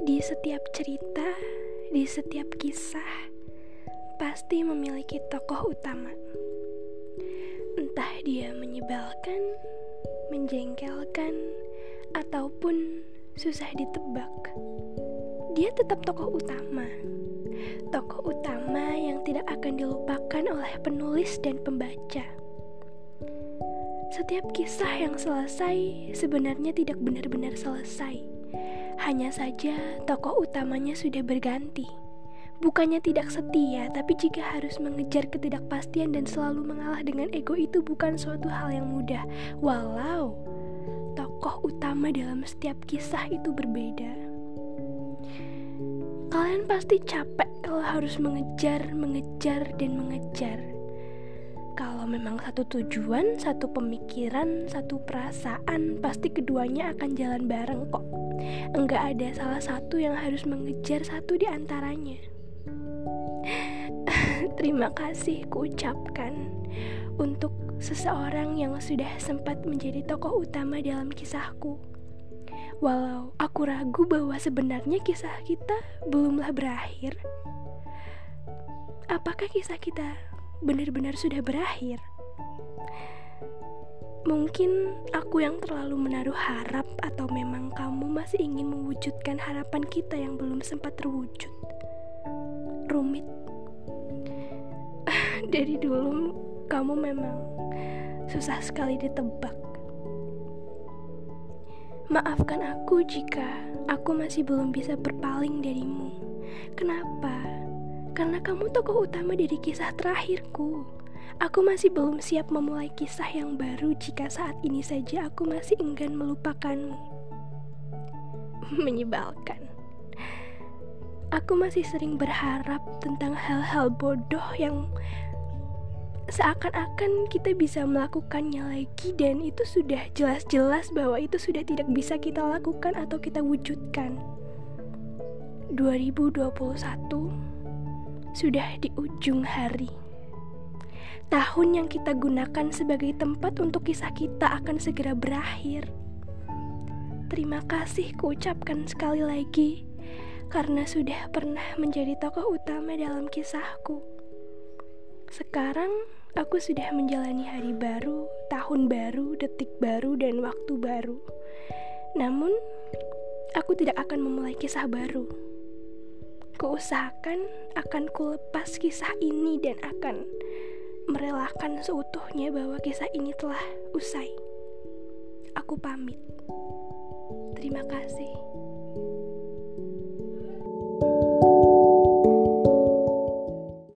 Di setiap cerita, di setiap kisah, pasti memiliki tokoh utama. Entah dia menyebalkan, menjengkelkan, ataupun susah ditebak. Dia tetap tokoh utama. Tokoh utama yang tidak akan dilupakan oleh penulis dan pembaca. Setiap kisah yang selesai sebenarnya tidak benar-benar selesai. Hanya saja tokoh utamanya sudah berganti. Bukannya tidak setia, tapi jika harus mengejar ketidakpastian dan selalu mengalah dengan ego itu bukan suatu hal yang mudah. Walau tokoh utama dalam setiap kisah itu berbeda. Kalian pasti capek kalau harus mengejar, mengejar, dan mengejar kalau memang satu tujuan, satu pemikiran, satu perasaan, pasti keduanya akan jalan bareng kok. Enggak ada salah satu yang harus mengejar satu di antaranya. Terima kasih kuucapkan untuk seseorang yang sudah sempat menjadi tokoh utama dalam kisahku. Walau aku ragu bahwa sebenarnya kisah kita belumlah berakhir. Apakah kisah kita benar-benar sudah berakhir. Mungkin aku yang terlalu menaruh harap atau memang kamu masih ingin mewujudkan harapan kita yang belum sempat terwujud. Rumit. Dari dulu kamu memang susah sekali ditebak. Maafkan aku jika aku masih belum bisa berpaling darimu. Kenapa? Karena kamu tokoh utama dari kisah terakhirku. Aku masih belum siap memulai kisah yang baru jika saat ini saja aku masih enggan melupakanmu. Menyebalkan. Aku masih sering berharap tentang hal-hal bodoh yang seakan-akan kita bisa melakukannya lagi dan itu sudah jelas-jelas bahwa itu sudah tidak bisa kita lakukan atau kita wujudkan. 2021 sudah di ujung hari. Tahun yang kita gunakan sebagai tempat untuk kisah kita akan segera berakhir. Terima kasih kuucapkan sekali lagi karena sudah pernah menjadi tokoh utama dalam kisahku. Sekarang aku sudah menjalani hari baru, tahun baru, detik baru, dan waktu baru. Namun, aku tidak akan memulai kisah baru Kuusahakan akan kulepas kisah ini dan akan merelakan seutuhnya bahwa kisah ini telah usai. Aku pamit. Terima kasih.